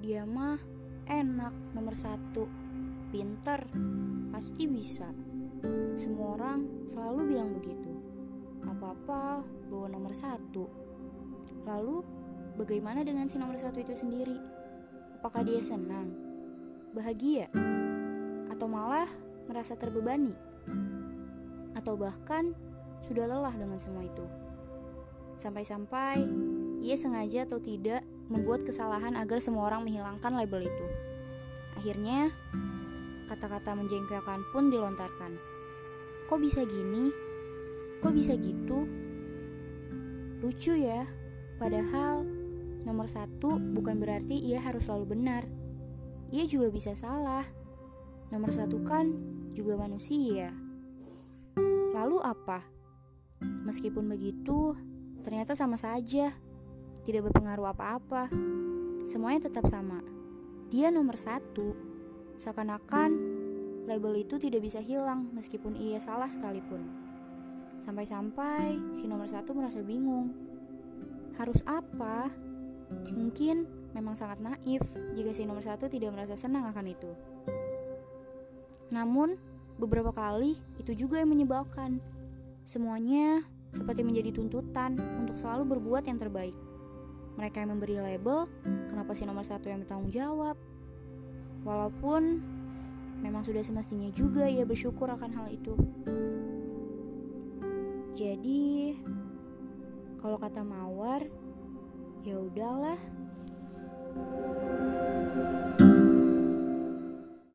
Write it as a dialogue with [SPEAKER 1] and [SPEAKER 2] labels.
[SPEAKER 1] dia mah enak nomor satu, pinter, pasti bisa. Semua orang selalu bilang begitu. Apa-apa bawa nomor satu. Lalu, bagaimana dengan si nomor satu itu sendiri? Apakah dia senang, bahagia, atau malah merasa terbebani? Atau bahkan sudah lelah dengan semua itu? Sampai-sampai ia sengaja atau tidak membuat kesalahan agar semua orang menghilangkan label itu. Akhirnya, kata-kata menjengkelkan pun dilontarkan. Kok bisa gini? Kok bisa gitu? Lucu ya, padahal nomor satu bukan berarti ia harus selalu benar. Ia juga bisa salah. Nomor satu kan juga manusia. Lalu apa? Meskipun begitu, ternyata sama saja tidak berpengaruh apa-apa. Semuanya tetap sama. Dia nomor satu. Seakan-akan label itu tidak bisa hilang meskipun ia salah sekalipun. Sampai-sampai si nomor satu merasa bingung. Harus apa? Mungkin memang sangat naif jika si nomor satu tidak merasa senang akan itu. Namun, beberapa kali itu juga yang menyebabkan semuanya seperti menjadi tuntutan untuk selalu berbuat yang terbaik. Mereka yang memberi label, kenapa si nomor satu yang bertanggung jawab? Walaupun memang sudah semestinya juga ia bersyukur akan hal itu. Jadi, kalau kata Mawar, ya udahlah.